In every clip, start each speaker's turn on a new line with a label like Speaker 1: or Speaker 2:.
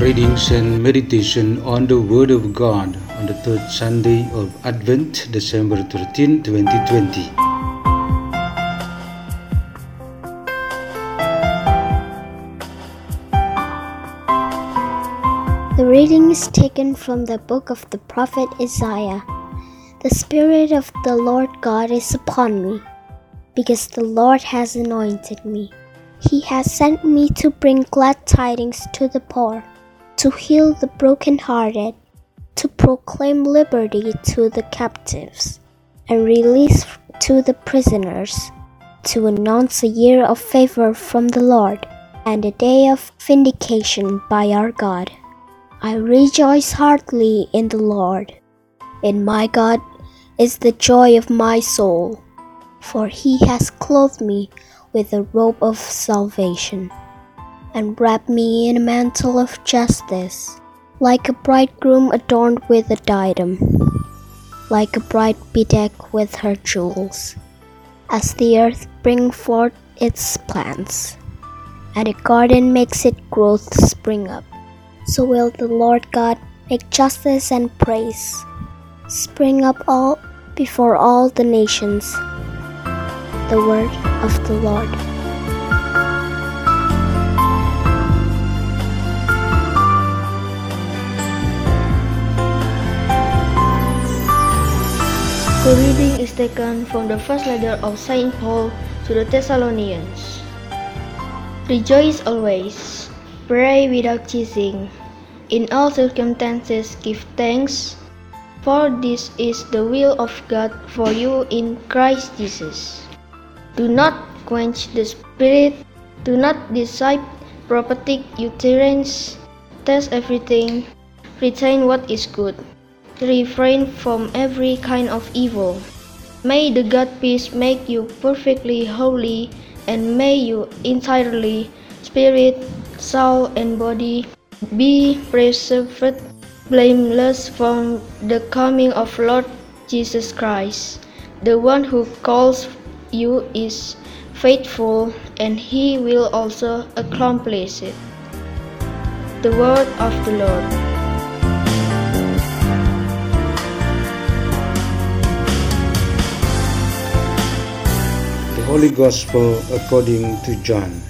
Speaker 1: Readings and meditation on the Word of God on the third Sunday of Advent, December 13, 2020.
Speaker 2: The reading is taken from the book of the prophet Isaiah. The Spirit of the Lord God is upon me, because the Lord has anointed me. He has sent me to bring glad tidings to the poor, to heal the brokenhearted, to proclaim liberty to the captives, and release to the prisoners, to announce a year of favor from the Lord, and a day of vindication by our God. I rejoice heartily in the Lord. In my God is the joy of my soul, for he has clothed me with a robe of salvation, and wrap me in a mantle of justice, like a bridegroom adorned with a diadem, like a bride bedecked with her jewels. As the earth brings forth its plants, and a garden makes its growth spring up so will the Lord God make justice and praise spring up all before all the nations. The word of the Lord.
Speaker 3: The reading is taken from the first letter of Saint Paul to the Thessalonians. Rejoice always, pray without ceasing. In all circumstances, give thanks, for this is the will of God for you in Christ Jesus. Do not quench the spirit, do not decide prophetic utterance, test everything, retain what is good, refrain from every kind of evil. May the God peace make you perfectly holy, and may you entirely, spirit, soul, and body, be preserved blameless from the coming of Lord Jesus Christ. The one who calls you is faithful, and he will also accomplish it. The word of the Lord.
Speaker 1: Holy Gospel according to John.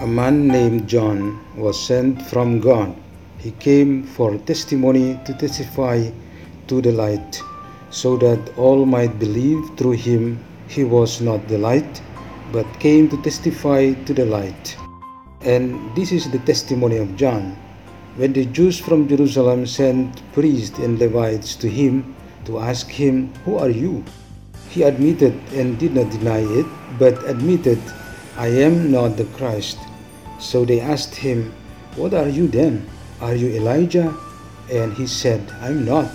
Speaker 1: A man named John was sent from God. He came for testimony to testify to the light, so that all might believe through him. He was not the light, but came to testify to the light. And this is the testimony of John. When the Jews from Jerusalem sent priests and Levites to him to ask him, Who are you? He admitted and did not deny it, but admitted, I am not the Christ. So they asked him, What are you then? Are you Elijah? And he said, I'm not.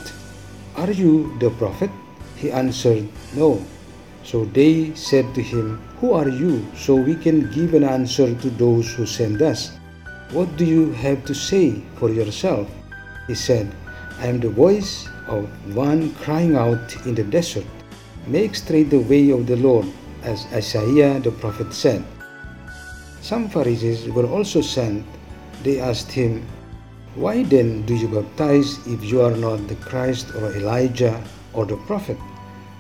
Speaker 1: Are you the prophet? He answered, No. So they said to him, Who are you? So we can give an answer to those who send us. What do you have to say for yourself? He said, I am the voice of one crying out in the desert. Make straight the way of the Lord, as Isaiah the prophet said. Some Pharisees were also sent. They asked him, Why then do you baptize if you are not the Christ or Elijah or the prophet?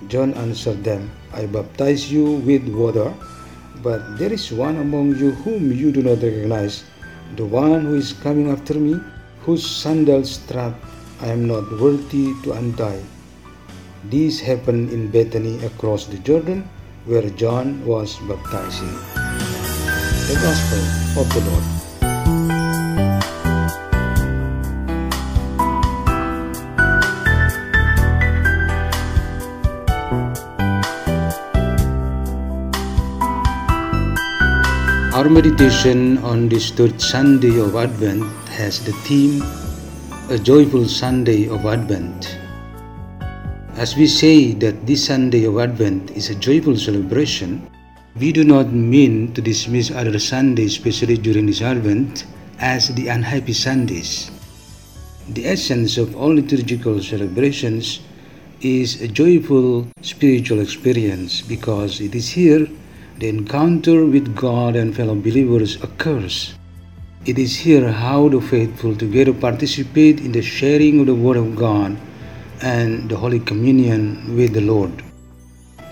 Speaker 1: John answered them, I baptize you with water, but there is one among you whom you do not recognize, the one who is coming after me, whose sandal strap I am not worthy to untie. This happened in Bethany across the Jordan, where John was baptizing. The Gospel of the Lord. Our meditation on this third Sunday of Advent has the theme A Joyful Sunday of Advent. As we say that this Sunday of Advent is a joyful celebration, we do not mean to dismiss other Sundays, especially during this Advent, as the unhappy Sundays. The essence of all liturgical celebrations is a joyful spiritual experience because it is here the encounter with God and fellow believers occurs. It is here how the faithful together participate in the sharing of the Word of God and the Holy Communion with the Lord.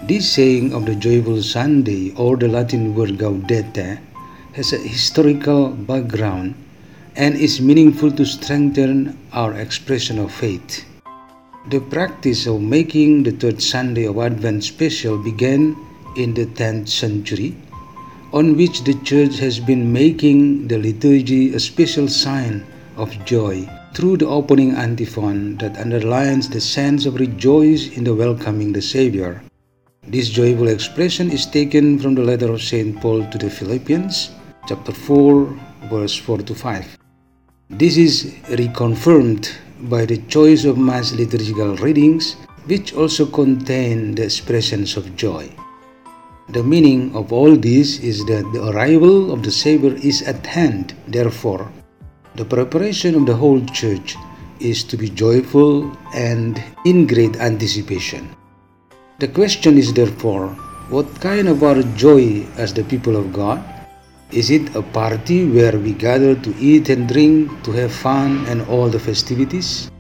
Speaker 1: This saying of the joyful Sunday or the Latin word gaudete has a historical background and is meaningful to strengthen our expression of faith. The practice of making the third Sunday of Advent special began in the 10th century, on which the Church has been making the liturgy a special sign of joy through the opening antiphon that underlines the sense of rejoice in the welcoming the Savior. This joyful expression is taken from the letter of St. Paul to the Philippians, chapter 4, verse 4 to 5. This is reconfirmed by the choice of Mass liturgical readings, which also contain the expressions of joy. The meaning of all this is that the arrival of the Savior is at hand, therefore, the preparation of the whole church is to be joyful and in great anticipation. The question is therefore, what kind of our joy as the people of God? Is it a party where we gather to eat and drink, to have fun and all the festivities?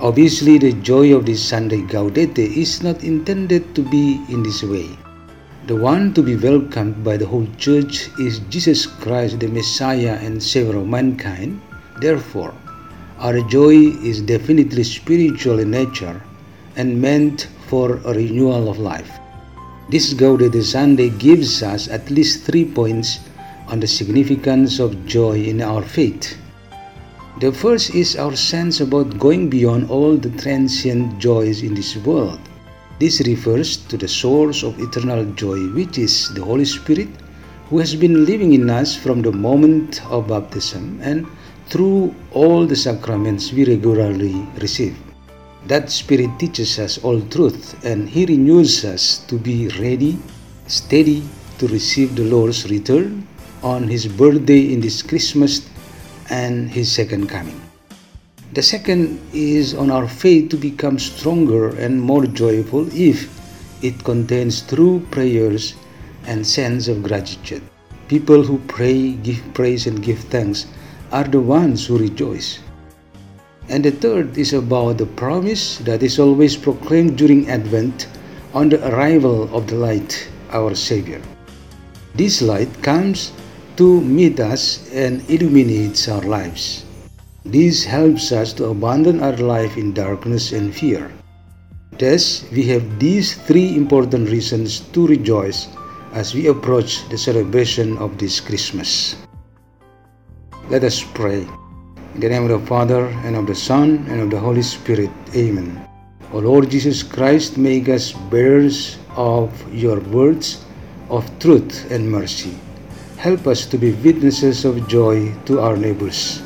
Speaker 1: Obviously, the joy of this Sunday Gaudete is not intended to be in this way. The one to be welcomed by the whole church is Jesus Christ, the Messiah and Savior of mankind. Therefore, our joy is definitely spiritual in nature and meant for a renewal of life. This Gaudete Sunday gives us at least three points on the significance of joy in our faith. The first is our sense about going beyond all the transient joys in this world. This refers to the source of eternal joy, which is the Holy Spirit, who has been living in us from the moment of baptism and through all the sacraments we regularly receive. That Spirit teaches us all truth and He renews us to be ready, steady to receive the Lord's return on his birthday in this Christmas and his second coming. The second is on our faith to become stronger and more joyful if it contains true prayers and sense of gratitude. People who pray, give praise, and give thanks are the ones who rejoice. And the third is about the promise that is always proclaimed during Advent on the arrival of the light, our Savior. This light comes to meet us and illuminates our lives. This helps us to abandon our life in darkness and fear. Thus, we have these three important reasons to rejoice as we approach the celebration of this Christmas. Let us pray. In the name of the Father, and of the Son, and of the Holy Spirit. Amen. O Lord Jesus Christ, make us bearers of your words of truth and mercy Help us to be witnesses of joy to our neighbors.